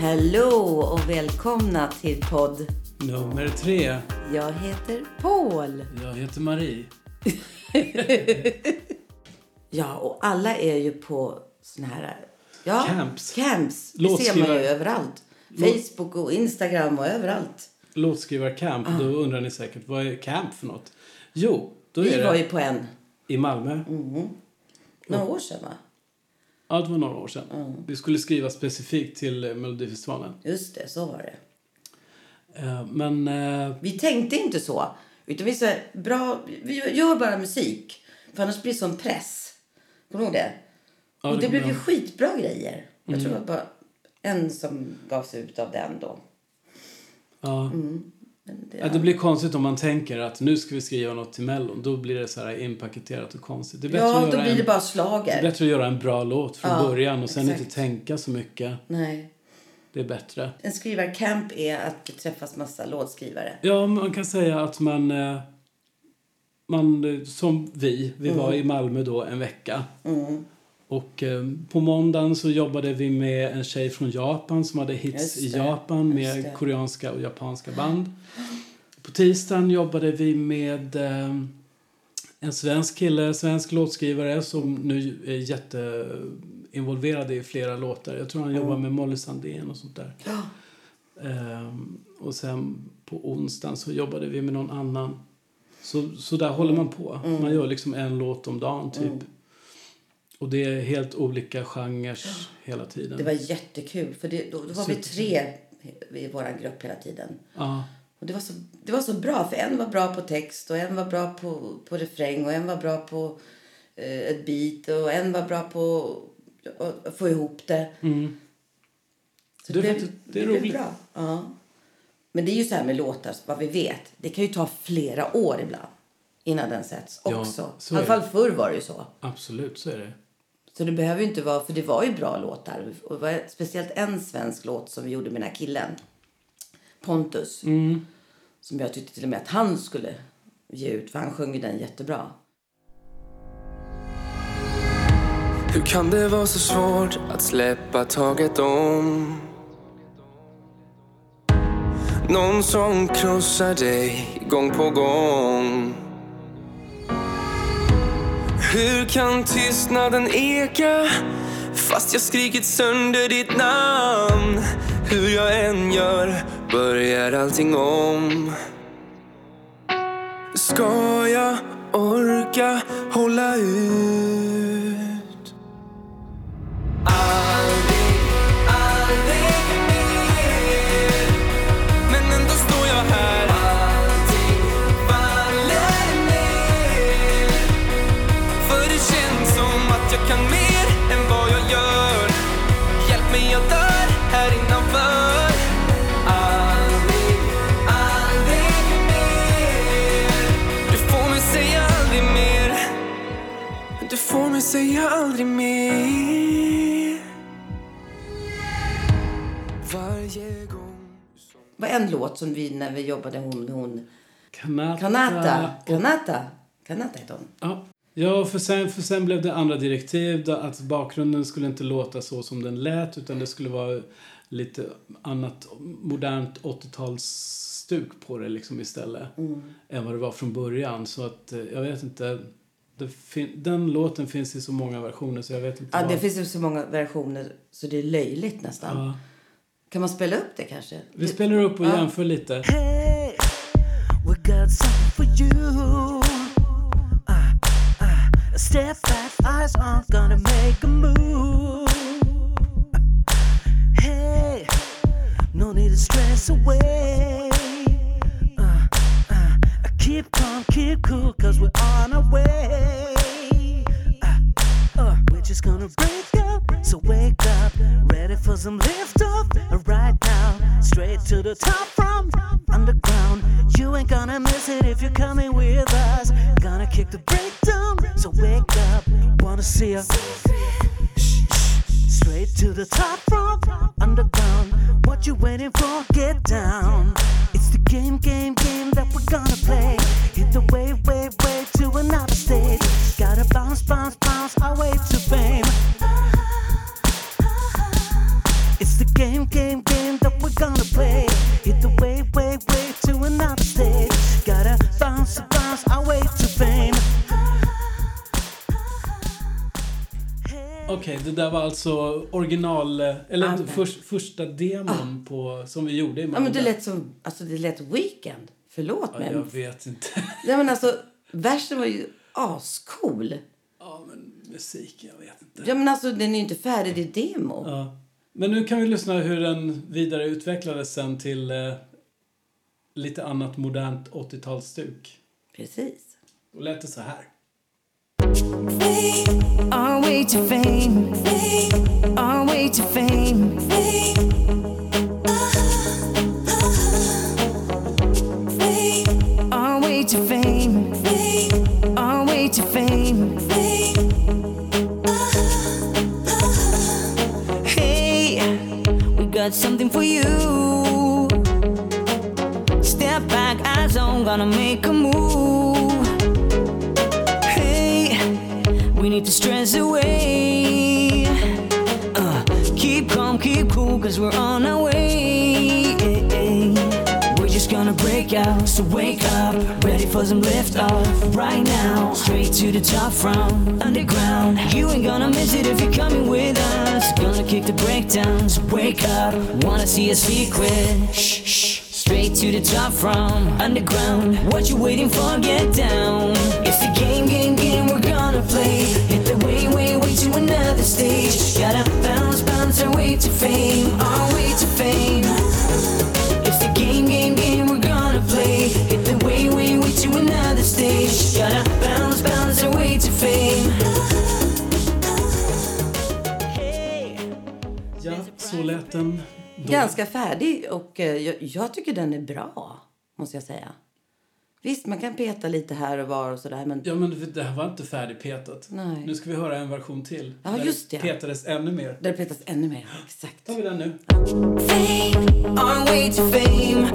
Hello och välkomna till podd. Nummer tre. Jag heter Paul. Jag heter Marie. Ja, och alla är ju på såna här... Ja, Camps. Camps. Det ser man ju överallt. Facebook och Instagram och överallt. Låtskrivarcamp. Då undrar ni säkert, vad är camp för något? Jo, då Vi är var det ju på en, i Malmö. några år sedan va? Ja, det var några år sedan. Vi skulle skriva specifikt till eh, Melodifestivalen. Just det, så var det. Eh, Men eh, Vi tänkte inte så. Utan vi sa, bra, vi gör bara musik. För annars blir det sån press. Kommer du ihåg det? Ja, och det det kommer blev ju skitbra grejer. Jag tror det var bara en som gavs ut av den då. ja. Men det, Ja, det blir konstigt om man tänker att nu ska vi skriva något till Mellon. Då blir det så här inpaketerat och konstigt. Det är bättre, ja, att, då blir en, det bara det är slager. bättre att göra en bra låt från Ja, början och sen exakt. inte tänka så mycket. Nej. Det är bättre. En skrivarcamp är att det träffas massa låtskrivare. Ja, man kan säga att man... eh, man eh, som vi, vi var Mm. i Malmö då en vecka. Och eh, på måndagen så jobbade vi med en tjej från Japan som hade hits i Japan med koreanska och japanska band. På tisdagen jobbade vi med eh, en svensk kille, svensk låtskrivare som nu är jätteinvolverad i flera låtar. Jag tror han jobbar med Molly Sandén och sånt där. Ehm, och sen på onsdagen så jobbade vi med någon annan. Så, så där håller man på. Man gör liksom en låt om dagen typ. Och det är helt olika genrer hela tiden. Det var jättekul. För det, då, då var vi tre i vår grupp hela tiden. Ja, Och det var, så, det var så bra, för en var bra på text och en var bra på, på refräng och en var bra på eh, ett beat och en var bra på att- få ihop det. Så Det är blev- det är roligt. Bra. Ja. Men det är ju så här med låtar, vad vi vet. Det kan ju ta flera år ibland innan den sätts Ja, också. så I alla fall förr var det ju så. absolut så är det. Så det behöver ju inte vara, för det var ju bra låtar. Och det var speciellt en svensk låt som vi gjorde med den här killen. Pontus. Som jag tyckte till och med att han skulle ge ut, för han sjöng den jättebra. Hur kan det vara så svårt att släppa taget om? Någon som krossar dig gång på gång hur kan tystnaden eka fast jag skrikit sönder ditt namn? Hur jag än gör börjar allting om Ska jag orka hålla ut? Säga aldrig mer Varje gång Det var en låt som vi, när vi jobbade hon, hon Kanata. Kanata. Kanata. Kanata heter hon. Ja, ja för, sen, för sen blev det andra direktiv att bakgrunden skulle inte låta så som den lät utan det skulle vara lite annat modernt 80-talsstuk på det liksom istället än vad det var från början. Så att eh, jag vet inte. Det fin- den låten finns i så många versioner så jag vet inte Ja, vad. det finns ju så många versioner så det är löjligt nästan. Ja. Kan man spela upp det kanske? Vi spelar upp och Ja. jämför lite. Hey, we got something for you. Uh, uh, step back, eyes on, gonna make a move. Hey, no need to stress away. Keep calm, keep cool, cause we're on our way. Uh, uh, we're just gonna break up, so wake up, ready for some lift off. Right now, straight to the top from underground. You ain't gonna miss it if you're coming with us. Gonna kick the break down, so wake up. Wanna see us straight to the top from underground. What you waiting for? Get down. Game, game, game that we're gonna play. Hit the wave, wave, wave to another stage. Gotta bounce, bounce, bounce our way Okej, det där var alltså original... Eller Ja, först, första demon på, som vi gjorde i Ja, men det Malmö. lät som... Alltså det lät weekend. Förlåt Ja, men... jag vet inte. Nej men alltså, versen var ju ascool. Ja, men musik, jag vet inte. Ja men alltså den är ju inte färdig, det är demo. Ja. Men nu kan vi lyssna hur den vidare utvecklades sen till eh, lite annat modernt 80-talsstuk. Precis. Och lät det så här. Our way to fame. Our way to fame. Our way to fame. Our way to fame. Hey, we got something for you. Step back, eyes on, gonna make a move. Need to stress away. Uh, keep calm, keep cool, cause we're on our way. We're just gonna break out, so wake up. Ready for some lift off right now. Straight to the top from underground. You ain't gonna miss it if you're coming with us. Gonna kick the breakdowns, so wake up. Wanna see a secret? Shh, shh. Straight to the top from underground. What you waiting for? Get down. It's the game, game, play. Hit the way, way, way to another stage. Gotta bounce, bounce our way to fame. Our way to fame. It's the game, game, game we're gonna play. Hit the way, way, way to another stage. Gotta bounce, bounce our way to fame. Hey. Ja, så lät den då. Ganska färdig och eh, jag, jag tycker den är bra, måste jag säga. Visst, man kan peta lite här och var och sådär, men Ja, men det här var inte färdigpetat. Nej. Nu ska vi höra en version till. Ja, där just det. petades ännu mer. där petas ännu mer. Exakt. tar vi den nu. Way to fame.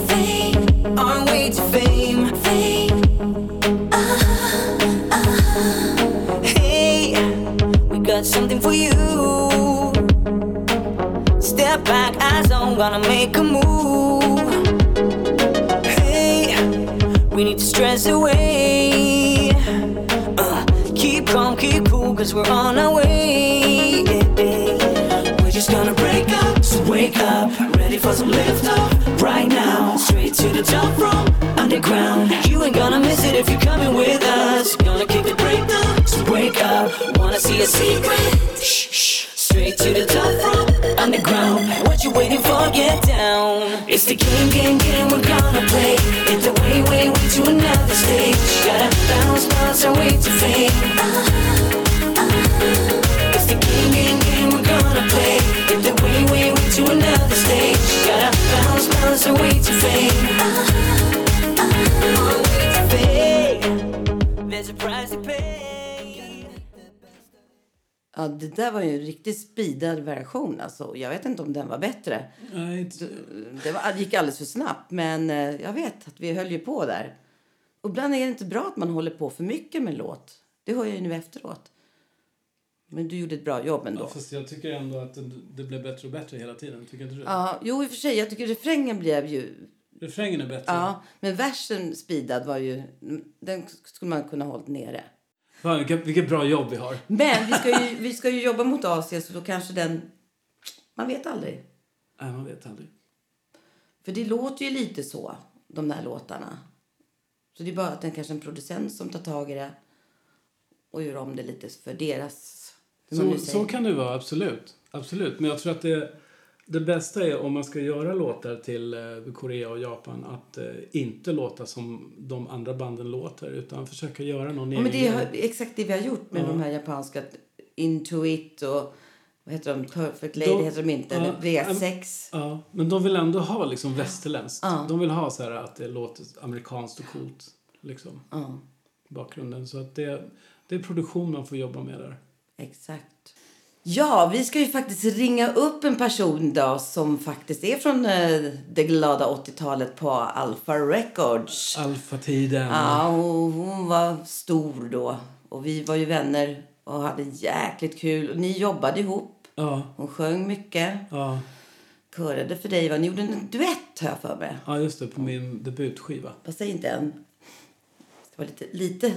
Fame. Hey, we got something for you. Step back, eyes on, gonna make a move. We need to stress away. Uh, keep calm, keep cool, cause we're on our way. We're just gonna break up, so wake up. Ready for some lift off right now. Straight to the top from underground. You ain't gonna miss it if you're coming with us. Gonna kick the break down, so wake up. Wanna see a secret? Shh. Straight to the top from underground. What you waiting for? Get down. It's the game, game, game we're gonna play. It's the way, way, way to another stage. Gotta bounce, bounce our way to fame. It's the game, game, game we're gonna play. It's the way, way, way to another stage. Gotta bounce, bounce our way to fame. There's a price to pay. Ja, det där var ju en riktigt speedad version. Alltså. Jag vet inte om den var bättre. Nej, inte- Det var, det gick alldeles för snabbt, men eh, jag vet att vi höll ju på där. Och ibland är det inte bra att man håller på för mycket med låt. Det hör jag ju nu efteråt. Men du gjorde ett bra jobb ändå. Ja, fast jag tycker ändå att det, det blev bättre och bättre hela tiden. Tycker inte du? Ja, jo, i och för sig. Jag tycker refrängen blev ju... Refrängen är bättre. Ja, men versen speedad var ju... Den skulle man kunna hållit nere. Fan, vilket, vilket bra jobb vi har. Men vi ska, ju, vi ska ju jobba mot Asien, så då kanske den... Man vet aldrig. Nej, man vet aldrig. För det låter ju lite så, de där låtarna. Så det är bara att det är kanske en producent som tar tag i det och gör om det lite för deras... Så, så kan det vara, absolut. absolut. Men jag tror att det, det bästa är om man ska göra låtar till eh, Korea och Japan att eh, inte låta som de andra banden låter utan försöka göra någon Ja, men det egen är exakt det vi har gjort med Ja. de här japanska Intuit och vad heter de? Perfect Lady De- heter de inte. ja, V6. Ja, men de vill ändå ha liksom västerländskt. Ja. De vill ha så här att det låter amerikanskt och coolt. Liksom, Ja, bakgrunden. Så att det, det är produktion man får jobba med där. exakt. Ja, vi ska ju faktiskt ringa upp en person då som faktiskt är från eh, det glada 80-talet på Alpha Records. Alfa-tiden. Ja, och hon var stor då. Och vi var ju vänner och hade jäkligt kul. Och ni jobbade ihop. Ja, Hon sjöng mycket. ja, Körade för dig. Va? Ni gjorde en duett, hör jag för mig. ja, just det. På min debutskiva. Vad säger inte än? Det var lite, lite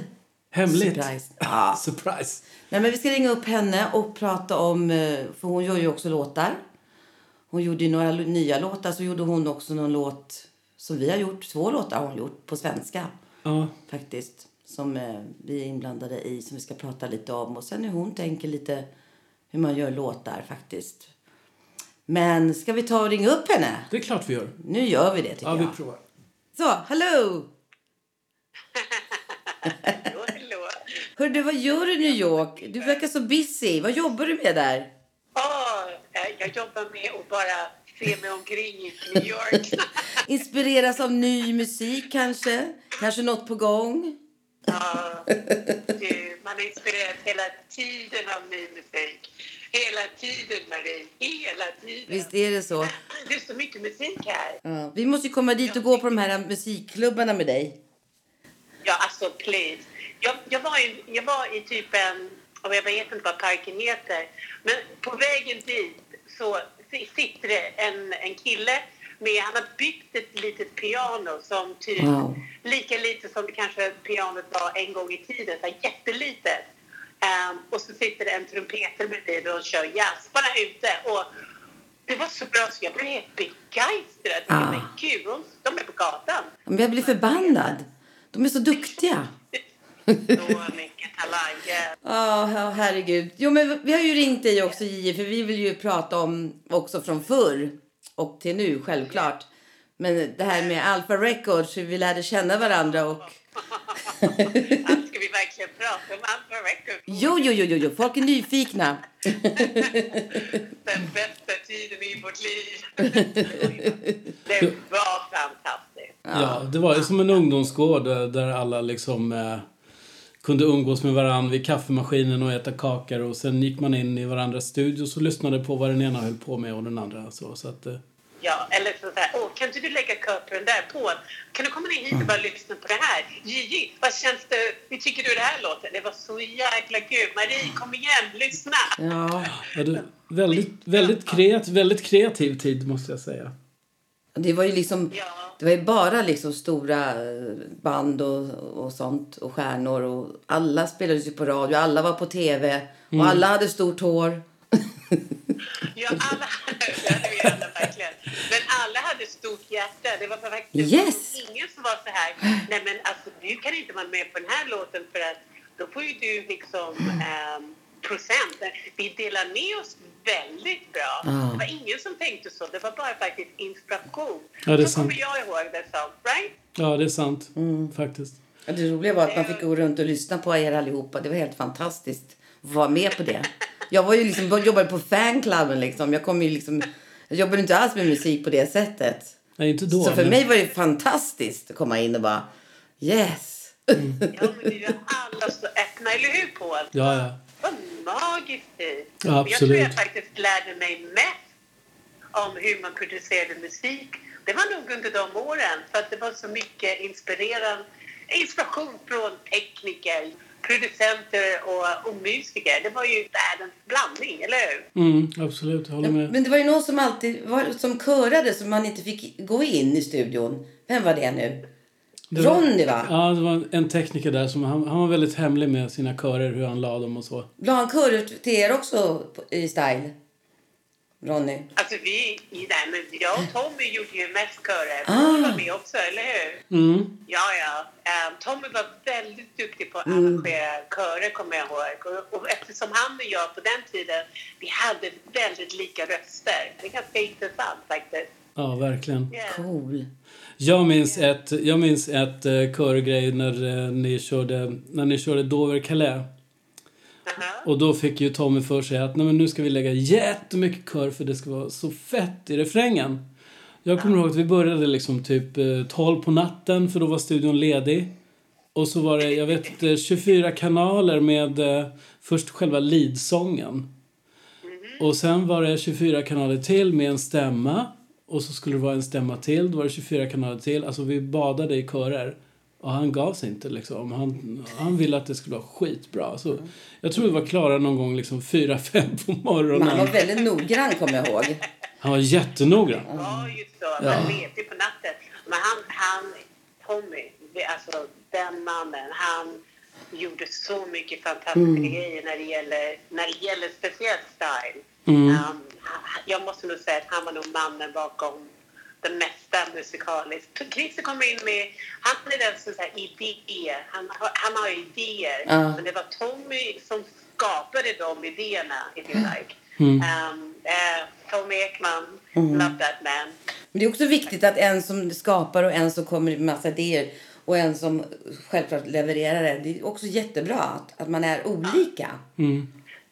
Hemligt. Surprise. Ja. Surprise. Nej, men vi ska ringa upp henne och prata om... eh, För hon gör ju också låtar. Hon gjorde ju några nya låtar. Så gjorde hon också någon låt som vi har gjort. Två låtar har hon gjort på svenska Ja. faktiskt. Som eh, vi är inblandade i, som vi ska prata lite om. Och sen hur hon tänker lite hur man gör låtar faktiskt. Men ska vi ta och ringa upp henne? Det är klart vi gör. Nu gör vi det tycker Ja, vi jag. provar. Så, hallå! Hör du, vad gör du i New York? Du verkar så busy. Vad jobbar du med där? Eh, jag jobbar med att bara se mig omkring i New York. Inspireras av ny musik kanske? Kanske något på gång? Ja, du, man är inspirerad hela tiden av ny musik. Hela tiden, Marie. Hela tiden. Visst är det så? Det är så mycket musik här. Ja. Vi måste komma dit och gå på de här musikklubbarna med dig. Ja, alltså please. Jag, jag, var i, jag var i typ en, jag vet inte vad parken heter, men på vägen dit så si- sitter det en, en kille med, han har byggt ett litet piano som typ Wow. lika lite som det kanske pianot var en gång i tiden, så här jättelitet. Ehm, och så sitter det en trumpetare bredvid och kör jazz bara ute. Och det var så bra så jag blev helt begeistrad. Ah. Men gud, de är på gatan. Men jag blir förbannad. De är så duktiga. Så mycket talanger. Ja, ja, herregud. Jo, men vi har ju ringt dig också, Gio, för vi vill ju prata om också från förr och till nu, självklart. Men det här med Alpha Records, hur vi lärde känna varandra och... Ska vi verkligen prata om Alpha Records? Jo, jo, jo, jo, jo. folk är nyfikna. Den bästa tiden i vårt liv. Det var fantastiskt. Ja, det var ju som en ungdomsgård där, där alla liksom eh, kunde umgås med varandra vid kaffemaskinen och äta kakor och sen gick man in i varandras studios och lyssnade på vad den ena höll på med och den andra så, så att eh, Ja, eller så här, åh, kan inte du lägga köpen där på? Kan du komma ner hit och bara lyssna på det här? Gigi, vad känns det? Hur tycker du det här låter? Det var så jäkla kul. Marie, kom igen, lyssna! Ja, väldigt, väldigt, kreat, väldigt kreativ tid måste jag säga. Det var ju liksom... Ja. Det var ju bara liksom stora eh, band och, och sånt och stjärnor och alla spelades ju på radio, alla var på tv och alla hade stort hår. Ja, alla, det hade vi alla verkligen. Men alla hade stort hjärta. Det var faktiskt Yes. ingen som var så här, nej men alltså du kan inte vara med på den här låten för att då får ju du liksom ehm, procent. Vi delar med oss väldigt bra. Ja. Det var ingen som tänkte så. Det var bara faktiskt inspiration. Ja, det är så sant. kommer jag ihåg det som, right? Ja, det är sant faktiskt. Ja, Det roliga var att man fick gå runt och lyssna på er allihopa. Det var helt fantastiskt att vara med på det. Jag var ju liksom, jobbade på fanklubben liksom. Jag kom ju liksom, jag jobbade inte alls med musik på det sättet. Nej, inte då. Så för men- mig var det fantastiskt att komma in och bara yes. Ja, men det är alla så öppna, eller hur Paul? Ja, ja. Vad magiskt tid. Ja, Och Jag tror jag absolut. faktiskt lärde mig mest om hur man producerade musik. Det var nog under de åren, för att det var så mycket inspirerande, inspiration från tekniker, producenter och, och musiker. Det var ju världens blandning, eller hur? Mm, absolut, jag håller med. Men det var ju någon som alltid var, som körade som man inte fick gå in i studion. Vem var det nu? Det var- Ronny va? Ja, det var en tekniker där som han, han var väldigt hemlig med sina körer, hur han la dem och så. La han körer till er också i style? Ronny? Alltså vi, i- nej, men jag och Tommy gjorde ju mest körer. Ah. Tommy var med också, eller hur? Mm. Ja, ja. Um, Tommy var väldigt duktig på att arrangera körer, kommer jag ihåg. Och, och eftersom han och jag på den tiden, vi hade väldigt lika röster. Det är ganska intressant faktiskt. Ja, verkligen. Yeah. Cool. Jag minns ett, jag minns ett uh, körgrej när, eh, ni körde, när ni körde Dover-Calais. Aha. Och då fick ju Tommy för sig att Nej, men nu ska vi lägga jättemycket kör för det ska vara så fett i refrängen. Jag kommer ihåg att vi började liksom typ eh, 12 på natten för då var studion ledig. Och så var det, jag vet inte, 24 kanaler med eh, först själva leadsången. Och sen var det 24 kanaler till med en stämma. Och så skulle det vara en stämma till. Då var det 24 kanaler till. Alltså vi badade i körer. Och han gav sig inte liksom. Han, han ville att det skulle vara skitbra. Så jag tror vi var klara någon gång liksom 4-5 på Men morgonen. han var väldigt noggrann kommer jag ihåg. Han var jättenoggrann. Ja, just så. Ja. Man vet ju på natten. Men han, han Tommy, alltså den mannen, han, gjorde så mycket fantastiska grejer när det gäller, när det gäller speciellt style. Mm. Um, jag måste nog säga att han var nog mannen bakom det mesta musikaliskt. Christer kommer in med, han är den som säger idéer, han, har- han har idéer. Ja. Men det var Tommy som skapade de idéerna, if you like. Mm. Um, eh, Tommy Ekman, love that man. Men det är också viktigt att en som skapar och en som kommer med massa idéer och en som självklart levererar det. Det är också jättebra att, att man är olika.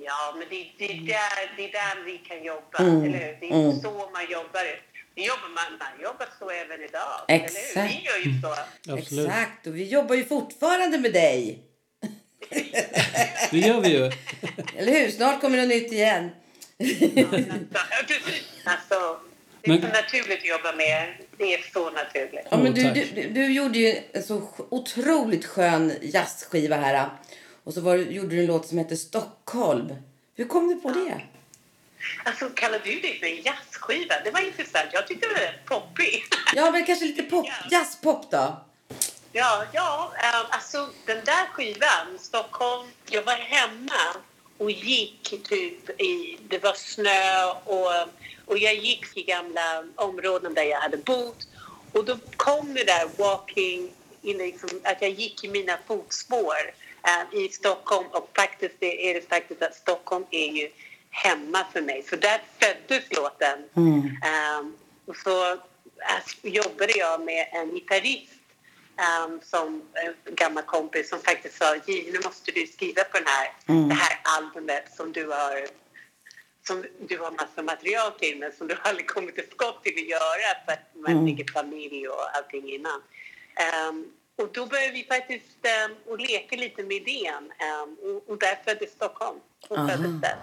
Ja, men det, det, är där, det är där vi kan jobba, Mm, eller hur? Det är mm. så man jobbar. Det jobbar man, man jobbar så även idag, Exakt. eller hur? Vi gör ju så. Absolut. Exakt, och vi jobbar ju fortfarande med dig. Det gör vi ju. Eller hur? Snart kommer det nytt igen. Alltså, det är Men- så naturligt att jobba med. Det är så naturligt. Ja, men du, du, du, du gjorde ju en så otroligt skön jazzskiva här. Och så var, gjorde du en låt som heter Stockholm. Hur kom du på det? Alltså, kallar du det för en jazzskiva? Det var intressant. Jag tyckte det var rätt poppig. Ja, men kanske lite pop, jazzpop då? Ja, ja um, alltså den där skivan, Stockholm, jag var hemma och gick typ i, det var snö och, och jag gick i gamla områden där jag hade bott och då kom det där walking, in liksom, att jag gick i mina fotspår eh, i Stockholm och faktiskt det är det faktiskt att Stockholm är ju hemma för mig. Så där föddes låten. Um, och så alltså, jobbade jag med en gitarrist um, som en gammal kompis som faktiskt sa Jill, nu måste du skriva på den här, det här albumet som du har som du har massa material till men som du aldrig kommit till skott till att göra för att man ligger familj och allting innan. Ehm, och då började vi faktiskt um, och leka lite med idén um, och, och där föddes Stockholm. Och Aha. föddes där.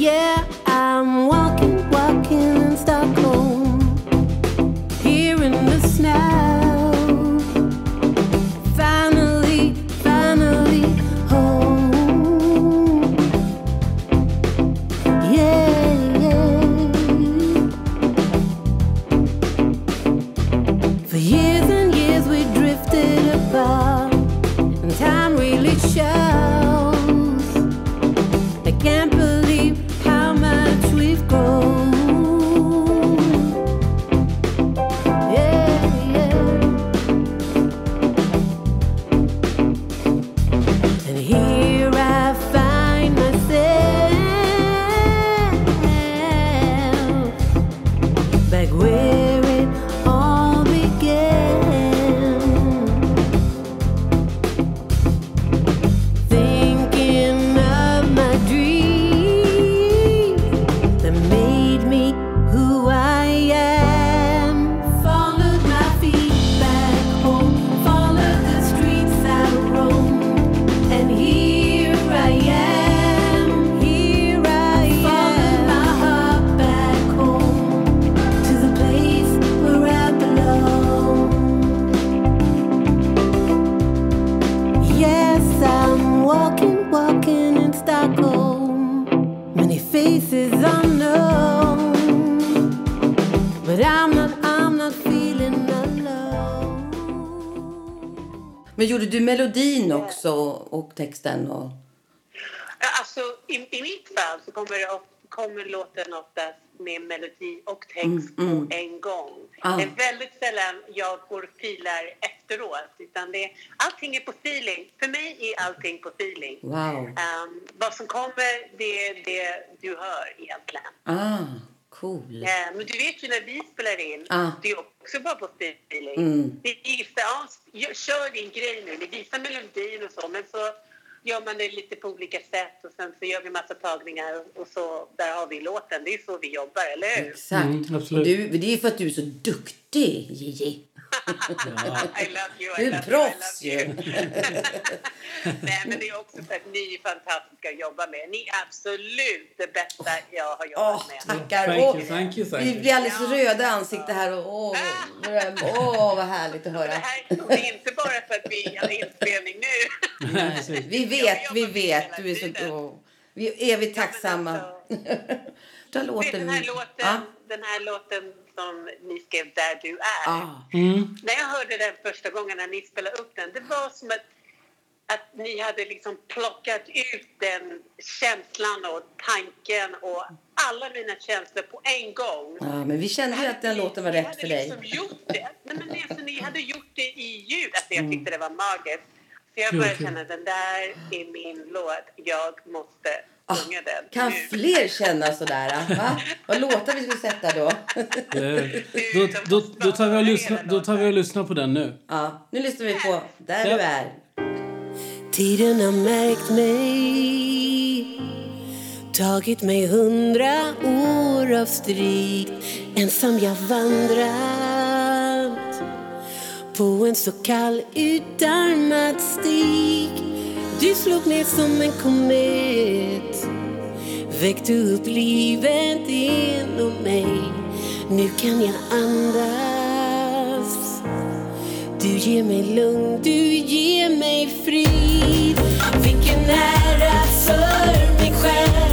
Yeah, gjorde du melodin också och texten? Och... Alltså, i, I mitt fall så kommer, det, kommer låten oftast med melodi och text på en gång. Ah. Det är väldigt sällan jag går filar efteråt. Utan det, allting är på feeling. För mig är allting på feeling. Wow. Um, vad som kommer, det är det du hör egentligen. Ah, cool. Eh, men du vet ju när vi spelar in, Ah. det är också bara på feeling. Mm. Vi visar, ja, gör- kör din grej nu, ni visar melodin och så, men så gör man det lite på olika sätt och sen så gör vi massa tagningar och, så där har vi låten. Det är så vi jobbar, eller hur? Exakt. Mm, absolut. du, det är ju för att du är så duktig, Gigi. I love you, Du I är love proffs you, I ju. love you. Nej, men det är också för att ni är fantastiska att jobba med. Ni är absolut det bästa jag har jobbat Åh, med. tackar. Thank you, thank you, thank vi you. blir alldeles röda i ansiktet här. Och, åh, åh, vad härligt att Det höra. här det är inte bara för att vi har inspelning nu. Vi vet, vi vet. Du är så, åh. Vi är evigt Ja, tacksamma. alltså- låten. den här låten, Ja. den här låten som ni skrev Där du är. Ah. När jag hörde den första gången när ni spelade upp den, det var som att, att ni hade liksom plockat ut den känslan och tanken och alla mina känslor på en gång. Ja, men vi kände ju att den låten var rätt för hade dig. Liksom gjort det. Nej, men alltså, ni hade gjort det i ljud. Alltså, jag tyckte det var magiskt. Så jag började känna den där är min låt. Jag måste sjunga den Ah, Kan nu. fler känna sådär? Va? Vad låtar vi skulle sätta då? Eh, Då, då, då, tar vi och då tar vi och lyssnar på den nu. Ja, nu lyssnar vi på Där Ja. du är. Tiden har märkt mig Tagit mig hundra år av strid Ensam jag vandrat På en så kall utarmad stig Du slog ner som en komet Väckte upp livet inom mig. Nu kan jag andas. Du ger mig lugn, du ger mig frid. Vilken ära för min själ.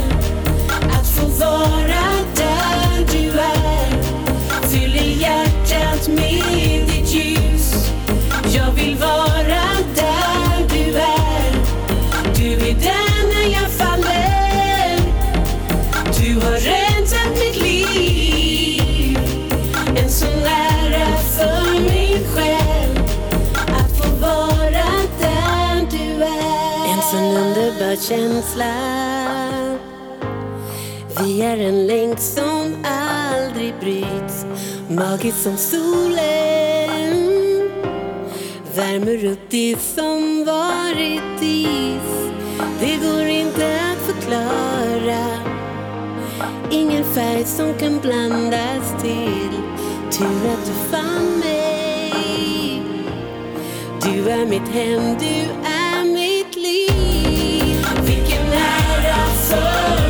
Vi är en länk som aldrig bryts. Magiskt som solen. Värmer upp det som varit is. Det går inte att förklara. Ingen färg som kan blandas till. Tur att du fann mig. Du är mitt hem, du är mitt liv. Vilken ära för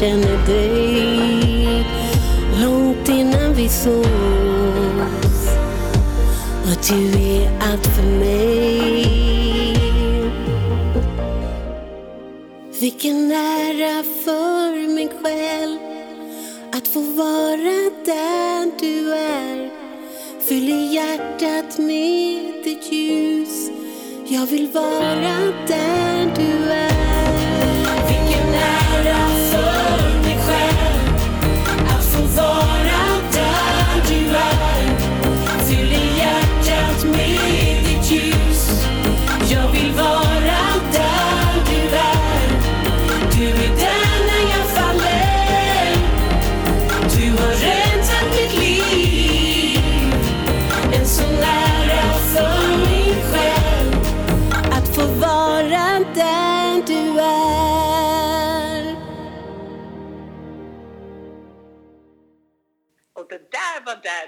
känner, dig Långt innan vi sågs Och du är allt för mig vilken ära för min själ att få vara där du är. Fyller hjärtat med ditt ljus. Jag vill vara där du är.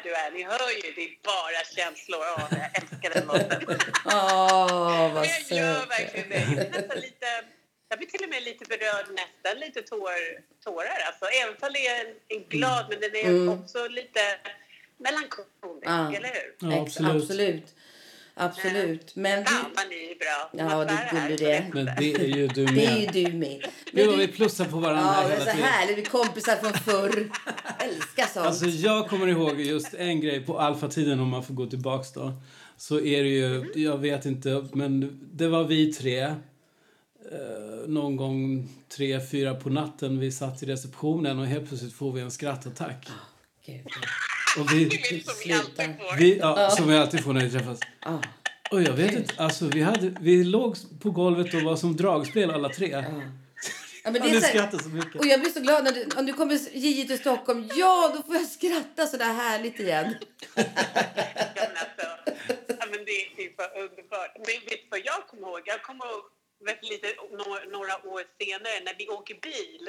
Du är. Ni hör ju, det är bara känslor. Åh, jag älskar den låten. Åh, vad jag gör verkligen det. Jag lite, jag blir till och med lite berörd, nästan lite tår, tårar. Alltså. Även om det är en, glad, men den är också lite melankolisk, Ja. eller hur? Ja, absolut. absolut. Absolut. Men Fan vad ni är bra. Ja, det är det. Men det är ju du det är ju med. du med. Gud Men vad vi plussar på varandra ja, hela så tiden. härligt. Vi är kompisar från förr. Älskar sånt. Alltså jag kommer ihåg just en grej på alfatiden om man får gå tillbaks då. Så är det ju, jag vet inte, men det var vi tre. Eh, någon gång tre, fyra på natten. Vi satt i receptionen och helt plötsligt får vi en skrattattack. Gud. Och vi, som vi alltid får. vi, ja, som vi alltid får när vi träffas. Ja. Och jag vet inte, alltså vi, hade, vi låg på golvet och var som dragspel alla tre. Ja, men Ja, det är du så här, skrattar så mycket. och jag blir så glad när du, om du kommer Gigi till Stockholm. Ja, då får jag skratta så där härligt igen. Ja, men alltså, ja, men det, är för underbart. Men vet du vad jag kommer ihåg? Jag kommer ihåg lite, några, några år senare när vi åker bil.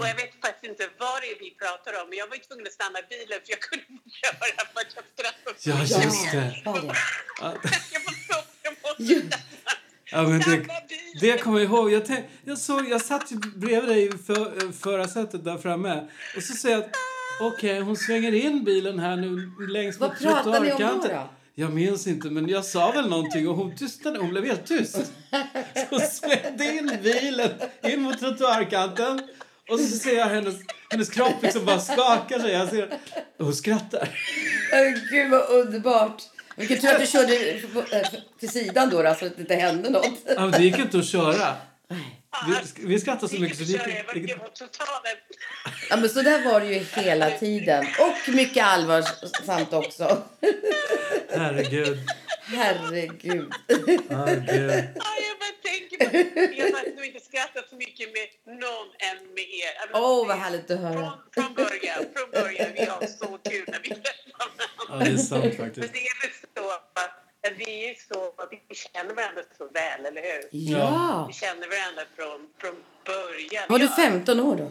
Och jag vet faktiskt inte vad det är vi pratar om. Men jag var ju tvungen att stanna bilen för jag kunde inte köra för att jag skrattade Ja, just det. Ja, det. Ja, Jag var så jag måste stanna. Ja, men det, det kommer jag ihåg. Jag, tänk, jag, såg, jag satt ju bredvid dig i för, förarsätet där framme. Och så säger jag att okej, hon svänger in bilen här nu längs med Vad pratar ni om då, trottoarkanten. då? Jag minns inte, men jag sa väl någonting och hon tystnade. Hon blev helt tyst. Så svängde in bilen in mot trottoarkanten. Och så ser jag hennes, hennes kropp liksom bara skakar sig. Jag ser, och hon skrattar. Gud vad underbart. Vilken tur att du körde eh, till sidan då, då så att det inte hände något. Ja, det gick inte att köra. Vi, vi skrattade så mycket så det gick, det. Ja, men så där var det ju hela tiden. Och mycket allvarsamt också. Herregud. Herregud. Herregud. Ja, jag bara tänker på Jag har nog inte skrattat så mycket med någon än med er. Åh, vad härligt att höra. Från, från början, från början. Vi har så kul när vi träffar Ja, varandra. det är sant Men faktiskt. det är vi är så, vi känner varandra så väl, eller hur? Ja. Vi känner varandra från, från början. Var du Ja, 15 år då?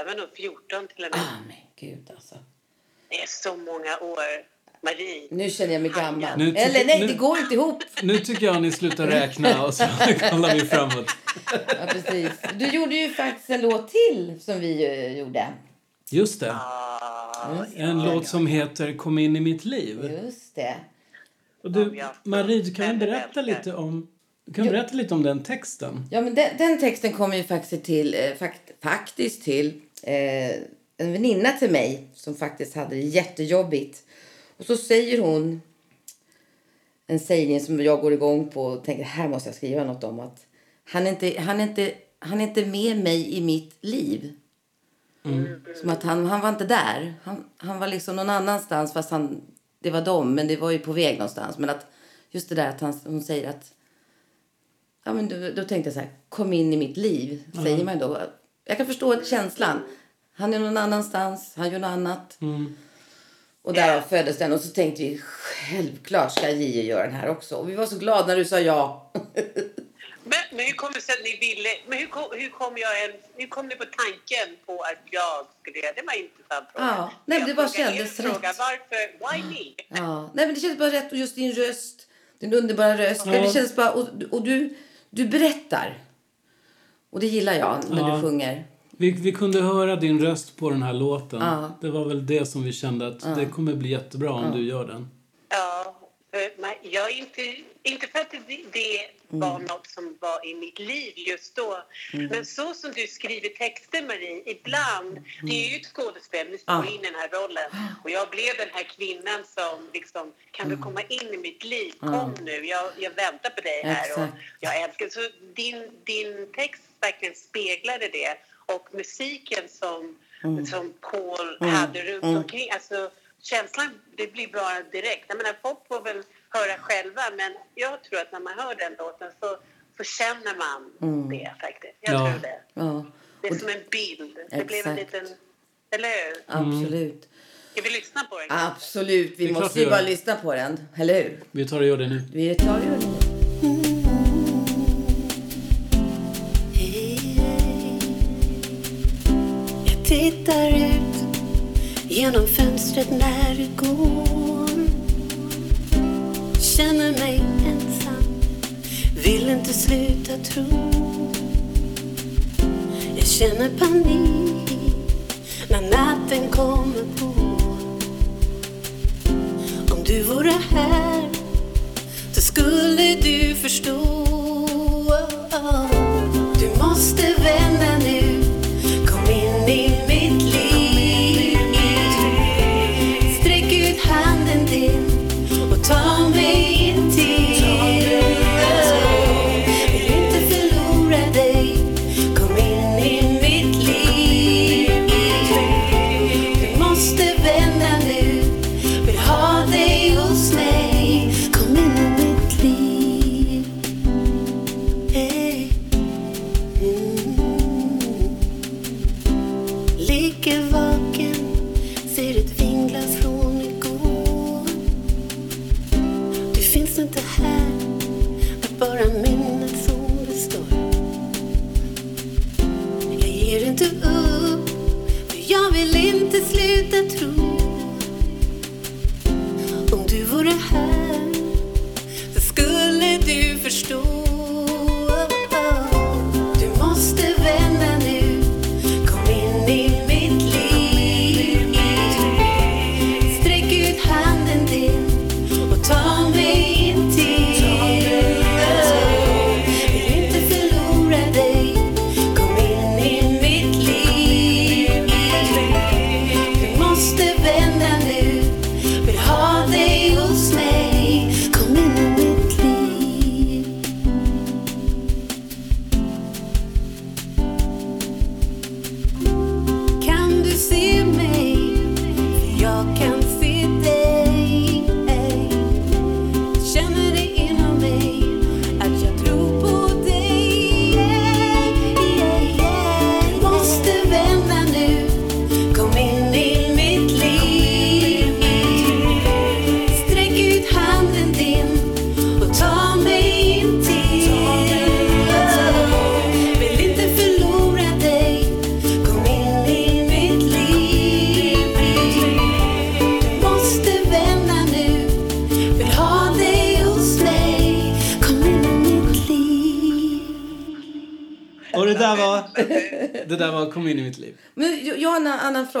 Även om 14 till och med. Ah, men gud alltså. Det är så många år. Marie. Nu känner jag mig gammal. Nu Eller nej, nu- det går inte ihop. Nu tycker jag ni slutar räkna och så kollar vi framåt. Ja, precis. Du gjorde ju faktiskt en låt till som vi eh, gjorde. Just det. Ah, En låt som heter Kom in i mitt liv. Just det. Och du, Marie, du kan väl berätta lite om, du kan berätta lite om den texten? Ja, men den, den texten kommer ju faktiskt till, eh, fakt, faktiskt till eh, en väninna till mig som faktiskt hade det jättejobbigt. Och så säger hon en sägning som jag går igång på och tänker här måste jag skriva något om. att Han är inte, han är inte, han är inte med mig i mitt liv. Som att han, han var inte där. Han, han var liksom någon annanstans fast han, det var dem men det var ju på väg någonstans. Men att just det där att han, hon säger att Ja, men då, då tänkte jag så här, kom in i mitt liv, säger man då. Jag kan förstå känslan. Han är någon annanstans, han gör något annat. Och därav föddes den. Och så tänkte vi, självklart ska Gio göra den här också. Och vi var så glada när du sa ja. Men, men hur kom det sig att ni ville... Men hur kom, hur kom jag en, hur kom ni på tanken på att jag skulle göra det? var en intressant fråga. Ja, nej, men det bara kändes fråga, rätt. Varför? Why me? ja. Nej, men det kändes bara rätt. Och just din röst, din underbara röst. Ja. Det känns bara, och, och du, du berättar. Och det gillar jag när Ja. du sjunger. Vi, vi kunde höra din röst på den här låten. Ja. Det var väl det som vi kände att det kommer bli jättebra om du gör den. Jag är inte, inte för att det, det var något som var i mitt liv just då. Men så som du skriver texter, Marie, ibland... Det är ju ett skådespel, Ja. in i den här rollen. Och jag blev den här kvinnan som liksom, kan du komma in i mitt liv? Kom nu, jag, jag väntar på dig här. Och jag älskar Så din, din text verkligen speglade det. Och musiken som, som Paul hade runt omkring. Alltså, känslan det blir bra direkt. Jag menar, folk får väl höra själva, men jag tror att när man hör den låten så, så känner man det faktiskt. Jag Ja. tror det. Ja, Det är som en bild. Det blev en Exakt. liten... Eller hur? absolut. Ska vi lyssna på den? Absolut, vi Det måste ju gör. bara lyssna på den. Eller hur? Vi tar och gör det nu. Vi tar ju det. Jag tittar ut genom fönstret när du går Känner mig ensam, vill inte sluta tro. Jag känner panik när natten kommer på. Om du vore här, så skulle du förstå.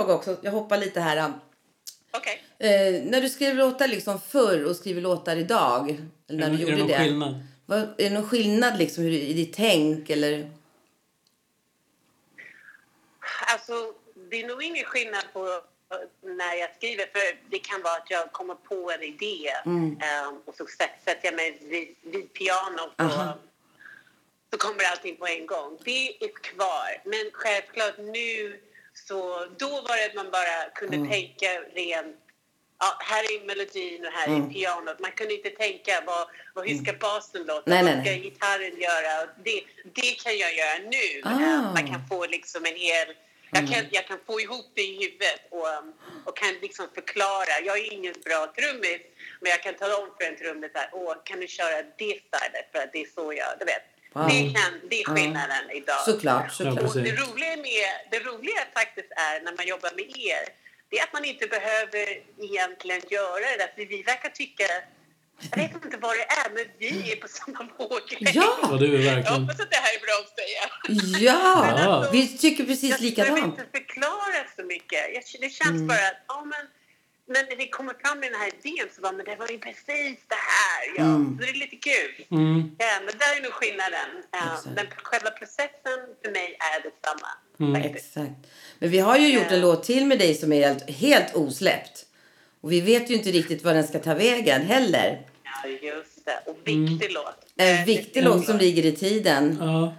Fråga också. Jag hoppar lite här. Okej. Eh, när du skrev låtar liksom förr och skriver låtar idag. Eller när Är du det- är gjorde det någon det. skillnad? Vad, är det någon skillnad liksom hur, i ditt tänk eller? Alltså, det är nog ingen skillnad på när jag skriver. För Det kan vara att jag kommer på en idé eh, och så sätt- sätter jag mig vid, vid pianot och så kommer allting på en gång. Det är kvar. Men självklart nu så... Då var det att man bara kunde Mm. tänka rent Ja, här är melodin och här Mm. är pianot. Man kunde inte tänka vad, vad, hur ska basen låta, Nej, nej, vad ska nej. gitarren göra. Det, det kan jag göra nu. Mm. Eh, Man kan få liksom en hel... Jag kan, jag kan få ihop det i huvudet och, och kan liksom förklara. Jag är ingen bra trummis, men jag kan tala om för en trummis att Åh, kan du köra det stylet för att det är så jag... Du vet. Wow. Det, kan, det är skillnaden idag. Såklart, såklart. Och det roliga, med, det roliga faktiskt är när man jobbar med er, det är att man inte behöver egentligen göra det. För vi verkar tycka, jag vet inte vad det är, men vi är på samma våglängd. Ja! Ja, du är Jag hoppas att det här är bra att säga. Ja! Ja. Vi tycker precis Jag behöver likadant. inte förklara så mycket. Jag, det känns Mm. bara att, ja men, men när vi kommer fram med den här idén så bara, men det var ju precis det här. Ja. Mm. Så det är lite kul. Mm. Ja, men där är nog skillnaden. Ja, Exakt. men själva processen för mig är detsamma. Mm. Exakt. Men vi har ju gjort en Ja. låt till med dig som är helt, helt osläppt. Och vi vet ju inte riktigt var den ska ta vägen heller. Ja, just det. Och viktig låt. En Eh, viktig låt som ligger i tiden. Ja.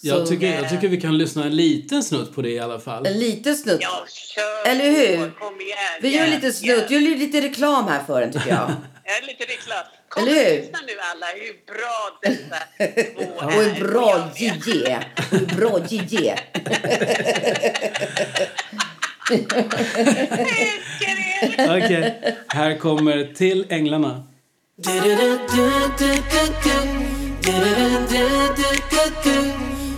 Jag tycker, jag tycker vi kan lyssna en liten snutt på det i alla fall. En liten snutt. Ja, kör Eller hur? Kom igen. Vi gör lite snutt, ja. gör lite reklam här för den tycker jag. Ja, lite reklam. Kom Eller hur? och lyssna nu alla hur bra dessa två Och en är. bra Jag vet. JJ. Och en bra JJ. Er! Okej, här kommer Till Änglarna.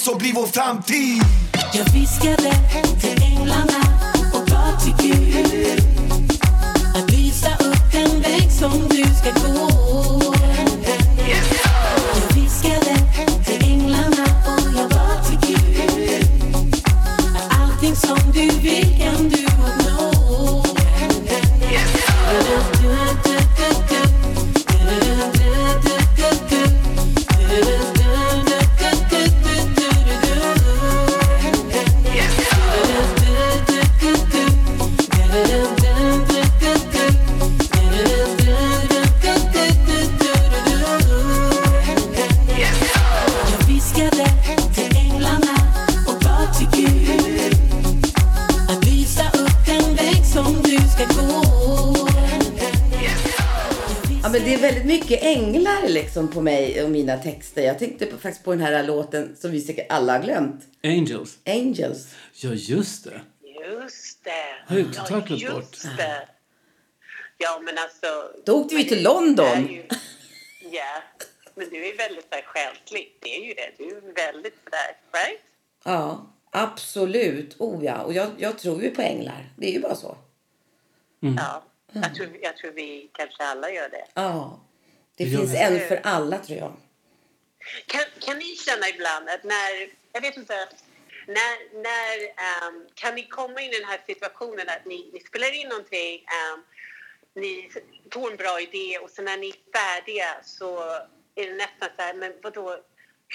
så blir vår framtid. Jag viskade till på mig och mina texter. Jag tänkte på, faktiskt på den här låten som vi säkert alla har glömt. Angels. Angels. Ja, just det. Just det. Har jag totalt glömt just bort. det. Ja, men alltså... Då åkte vi till London. ju- Ja, men du är väldigt så här själslig. Det är ju det. Du är väldigt sådär, right? Ja, absolut. Oh ja. Och jag, jag tror ju på änglar. Det är ju bara så. Ja. Jag tror, jag tror vi kanske alla gör det. Ja. Det Ja. finns en för alla tror jag. Kan, kan ni känna ibland att när, jag vet inte, när, när ehm, kan ni komma in i den här situationen att ni, ni spelar in någonting, ehm, ni får en bra idé och sen när ni är färdiga så är det nästan så här, men vadå,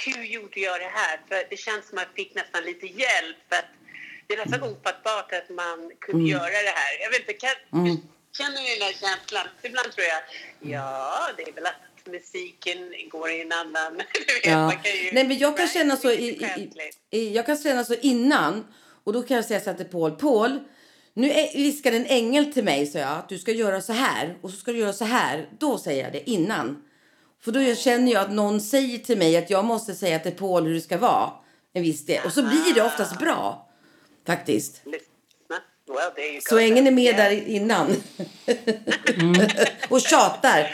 hur gjorde jag det här? För det känns som att jag fick nästan lite hjälp för att det är nästan ofattbart att man kunde göra det här. Jag vet inte, kan, känner ni den här känslan? Ibland tror jag, ja, det är väl att musiken går i en annan... Vet, Ja. ju, Nej, men jag kan känna så i, i, i, jag kan känna så innan. Och då kan jag säga så här till Paul. Paul, nu viskade en ängel till mig, så jag, att du ska göra så här och så ska du göra så här. Då säger jag det innan. För då känner jag att någon säger till mig att jag måste säga till Paul hur det ska vara. En viss del. Och så blir det oftast bra. Faktiskt. Well, there you Så go. ängeln är med Yeah. där innan. och tjatar.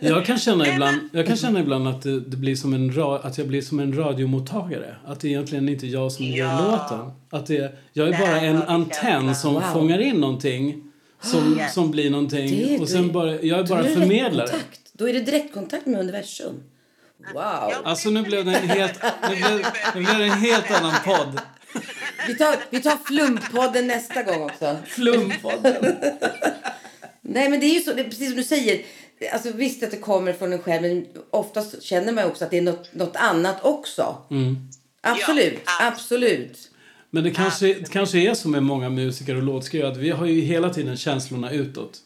Jag kan känna ibland, jag kan känna ibland att, det, det blir som en ra, att jag blir som en radiomottagare. Att det egentligen inte är jag som gör Ja. låten. Att det, jag är Där bara en antenn som Wow. fångar in någonting. Som, Yes. som blir någonting. Och sen bara, jag är bara Då är det förmedlare. direktkontakt. Då är det direktkontakt med universum. Wow. Alltså nu blev det en helt, nu blev, nu blev det en helt annan podd. Vi tar, vi tar Flumpodden nästa gång också. Flumpodden. Nej, men det är ju så, det är precis som du säger. Alltså, visst att det kommer från en själv, men oftast känner man också att det är något, något annat också. Absolut, Ja, absolut. Men det kanske, det kanske är så med många musiker och låtskrivare att vi har ju hela tiden känslorna utåt.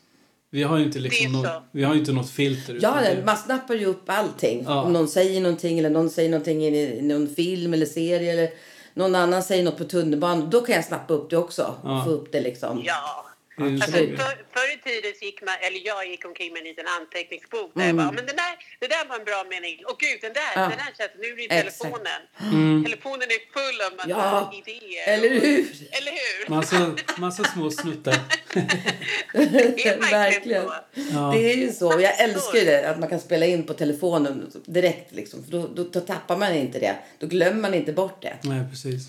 Vi har ju inte, liksom något, vi har ju inte något filter. Ja, det- man snappar ju upp allting. Ja. Om någon säger någonting eller någon säger någonting i i någon film eller serie eller någon annan säger något på tunnelbanan. Då kan jag snappa upp det också. Ja. Och få upp det liksom. Ja. Alltså, så. för, förr i tiden så gick man, eller jag gick omkring med en liten anteckningsbok där Mm. jag bara, men den där, det där var en bra mening. Och gud, den där, Ja. den där känns, nu är det Exakt. telefonen. Mm. Telefonen är full av massa Ja, idéer. Eller hur? Eller hur? Massa, massa små snuttar. Det är verkligen. Ja. Det är ju så. Och Jag älskar ju det, att man kan spela in på telefonen direkt. Liksom. För då, då, då tappar man inte det. Då glömmer man inte bort det. Nej, precis.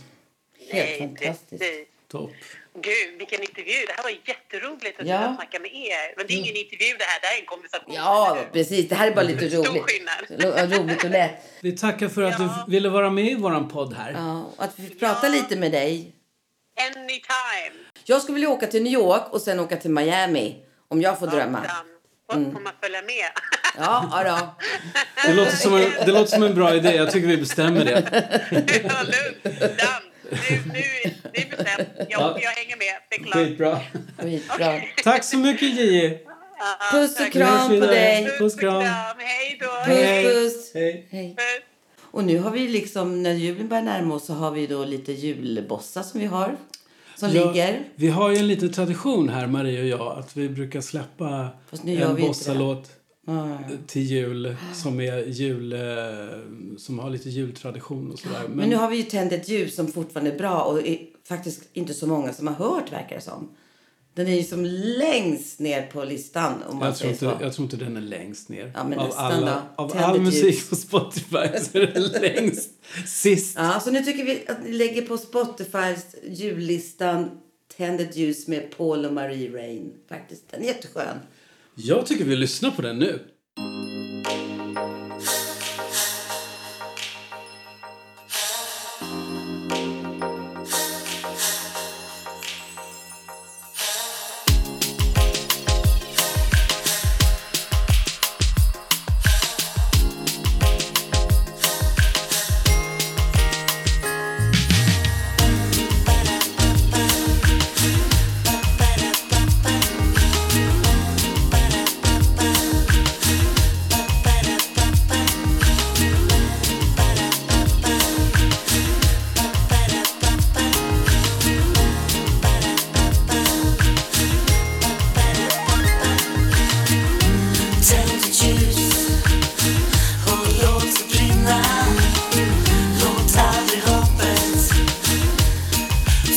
Helt Nej, fantastiskt. precis. Topp. Gud, vilken intervju. Det här var jätteroligt att Ja. snacka med er. Men det är ingen intervju det här, det här är en konversation. Ja, precis. Det här är bara lite Stor roligt. skillnad. Ro- Roligt och lätt. Vi tackar för att Ja. du ville vara med i våran podd här. Ja, och att vi fick prata lite med dig. Anytime. Jag skulle vilja åka till New York och sen åka till Miami. Om jag får drömma. Mm. får man följa med? Ja, ja. Det låter, som en, det låter som en bra idé. Jag tycker vi bestämmer det. ja, lugnt. Done. Nu, nu, det är bestämt. Jag, jag hänger med. Det är klart. Skitbra. Skitbra. Tack så mycket, Gigi. Ja, Puss och tack. kram på dig. Puss, kram. Hej då. Hej. Puss, puss. Hej. Och nu har vi liksom, när julen börjar närma oss så har vi då lite julbossar som vi har. Som ligger. Vi har ju en liten tradition här, Marie och jag, att vi brukar släppa Fast nu gör en vi bossalåt till jul som är jul, eh, som har lite jultradition och sådär. Men, nu har vi ju tänt ett ljus som fortfarande är bra och är faktiskt inte så många som har hört verkar det som. Den är ju som längst ner på listan om man jag, tror inte, så. jag tror inte den är längst ner. Ja, men av alla, då. av Tänd all musik ljus. på Spotify så är den längst sist. Ja, så nu tycker vi att ni lägger på Spotifys jullistan Tänd ett ljus med Paul och Marie Rain. Faktiskt, den är jätteskön. Jag tycker vi lyssnar på den nu.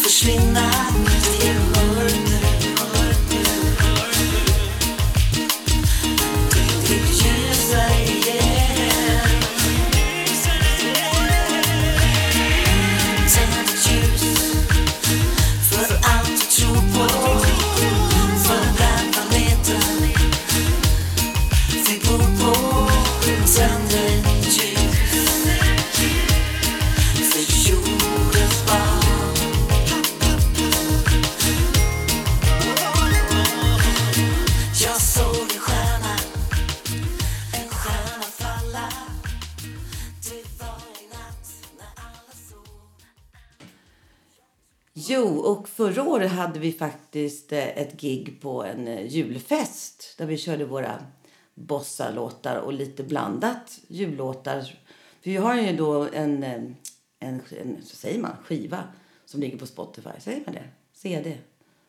Försvinna Det året hade vi faktiskt eh, ett gig på en eh, julfest där vi körde våra bossa-låtar och lite blandat jullåtar. För vi har ju då en, eh, en, en så säger man, skiva som ligger på Spotify. Säger man det? CD?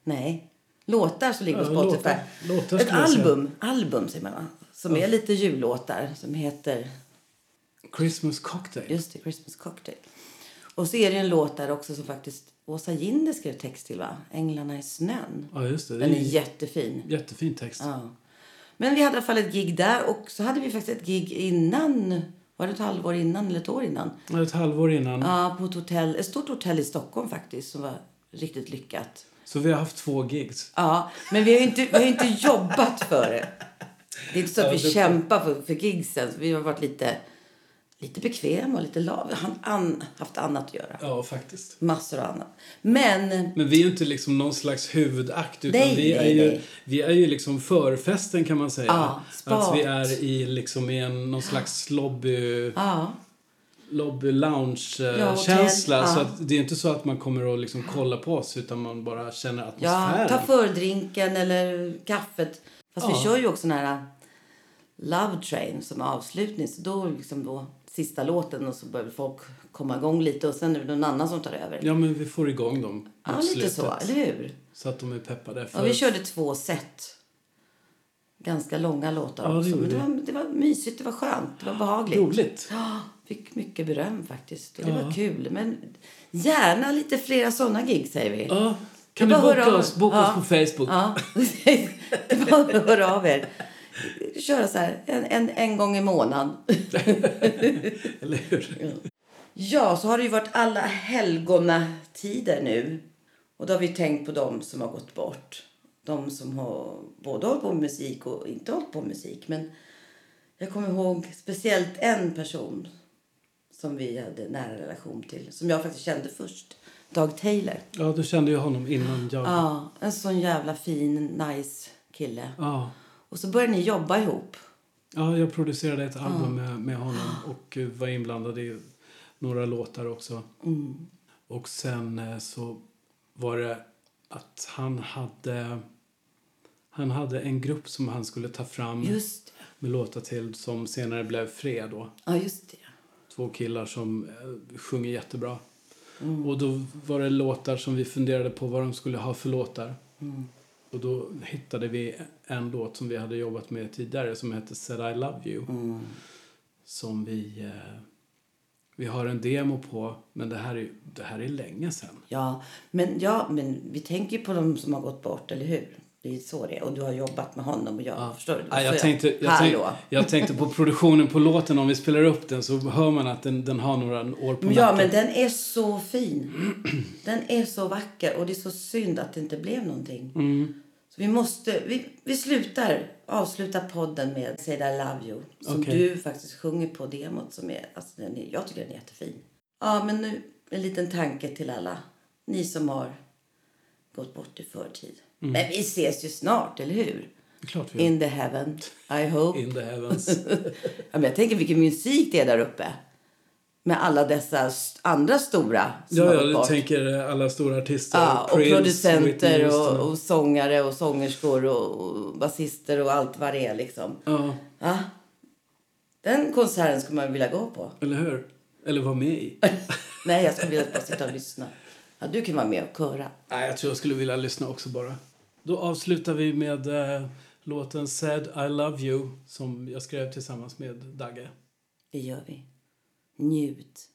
Nej. Låtar som ligger på Ja, Spotify. låtar. Låtar Ett album, album säger man va? Som är lite jullåtar som heter Christmas cocktail. Just det, Christmas Cocktail. Och så är det en låt där också som faktiskt Åsa Ginder skrev text till va? Änglarna i snön. Ja, just det. det Den är jättefin. jättefin text. Ja. Men vi hade i alla fall ett gig där och så hade vi faktiskt ett gig innan. Var det ett halvår innan eller ett år innan? Ett halvår innan. Ja, på ett hotell, ett stort hotell i Stockholm faktiskt som var riktigt lyckat. Så vi har haft två gigs. Ja, men vi har inte, vi har inte jobbat för det. Det är inte så att Ja, vi det- kämpar för, för gigsen. Vi har varit lite, lite bekväma och lite lav. Han, an, haft annat att göra. Ja, faktiskt. Massor av annat. Men Men vi är ju inte liksom någon slags huvudakt utan Nej, vi, är nej, ju, nej. vi är ju liksom förfesten kan man säga. Ja, att vi är i liksom i en, någon slags lobby, ja, lobby lounge eh, Ja, ja. Så att det är inte så att man kommer att liksom kolla på oss utan man bara känner ja, atmosfären. ta fördrinken eller kaffet. Fast vi Ja. kör ju också den här Love Train som avslutning. Så då liksom då sista låten och så börjar folk komma igång lite och sen är det någon annan som tar över. Ja, men vi får igång dem Ja, lite slutet. så, eller hur? Så att de är peppade. För... Ja, vi körde två set. Ganska långa låtar Ja, det också. gjorde Men det var, det var mysigt, det var skönt, det var behagligt. Roligt. Ja, fick mycket beröm faktiskt. Och det Ja. var kul. Men gärna lite flera sådana gig säger vi. Ja, kan Det att boka oss, boka oss på Facebook? Ja, det att höra av er. Köra så här en, en, en gång i månaden. Eller hur? Ja, så har det ju varit alla helgonatider nu. Och då har vi tänkt på dem som har gått bort. De som har både hållit på med musik och inte hållit på med musik. Men jag kommer ihåg speciellt en person som vi hade nära relation till. Som jag faktiskt kände först. Dag Taylor. Ja, du kände ju honom innan jag... Ja, en sån jävla fin, nice kille. Ja. Och så började ni jobba ihop. Ja, jag producerade ett album med, med honom och eh, var inblandad i några låtar också. Mm. Och sen eh, så var det att han hade... Han hade en grupp som han skulle ta fram med låtar till som senare blev Fred då. Ja, just det. Två killar som eh, sjunger jättebra. Mm. Och då var det låtar som vi funderade på vad de skulle ha för låtar. Mm. Och då hittade vi en låt som vi hade jobbat med tidigare som hette Said I Love You. Som vi, eh, vi har en demo på, men det här är, det här är länge sedan. Ja, men, ja, men vi tänker på de som har gått bort, eller hur? Det är så det är. Och du har jobbat med honom och jag, förstår du? Ja, jag, Så tänkte, jag, tänkte, jag tänkte på produktionen på låten. Om vi spelar upp den så hör man att den, den har några år på Men Ja, nacken. men den är så fin. Den är så vacker och det är så synd att det inte blev någonting. Mm. Så vi måste, vi, vi slutar, avslutar podden med Say I Love You. Som Okej. du faktiskt sjunger på demot som är, alltså den är, jag tycker den är jättefin. Ja, men nu en liten tanke till alla. Ni som har gått bort i förtid. Mm. Men vi ses ju snart, eller hur? Klart vi In the heaven, I hope. In the heavens. Ja, men jag tänker vilken musik det är där uppe. Med alla dessa st- andra stora som ja, har gått bort. tänker alla stora artister. Ja, och Prince, producenter och, och sångare och sångerskor och, och basister och allt vad det är liksom. Ja, Ja. Den konserten skulle man vilja gå på. eller hur? Eller vara med i. Nej, jag skulle vilja bara sitta och lyssna. Ja, du kan vara med och köra. Nej, jag tror jag skulle vilja lyssna också bara. Då avslutar vi med eh, låten Said I Love You som jag skrev tillsammans med Dagge. Det gör vi. Njut.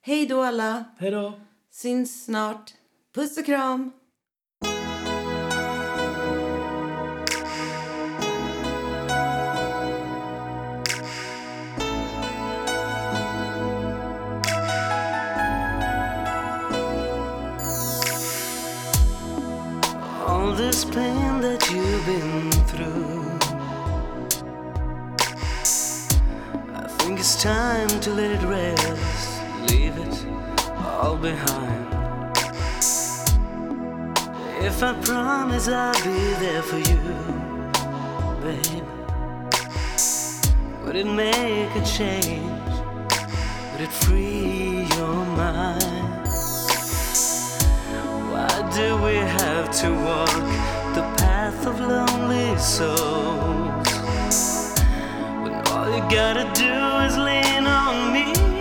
Hej då alla. Hej då! Syns snart. Puss och kram. Time to let it rest. Leave it all behind. If I promise I'll be there for you, babe, would it make a change? Would it free your mind? Why do we have to walk the path of lonely souls? You gotta do is lean on me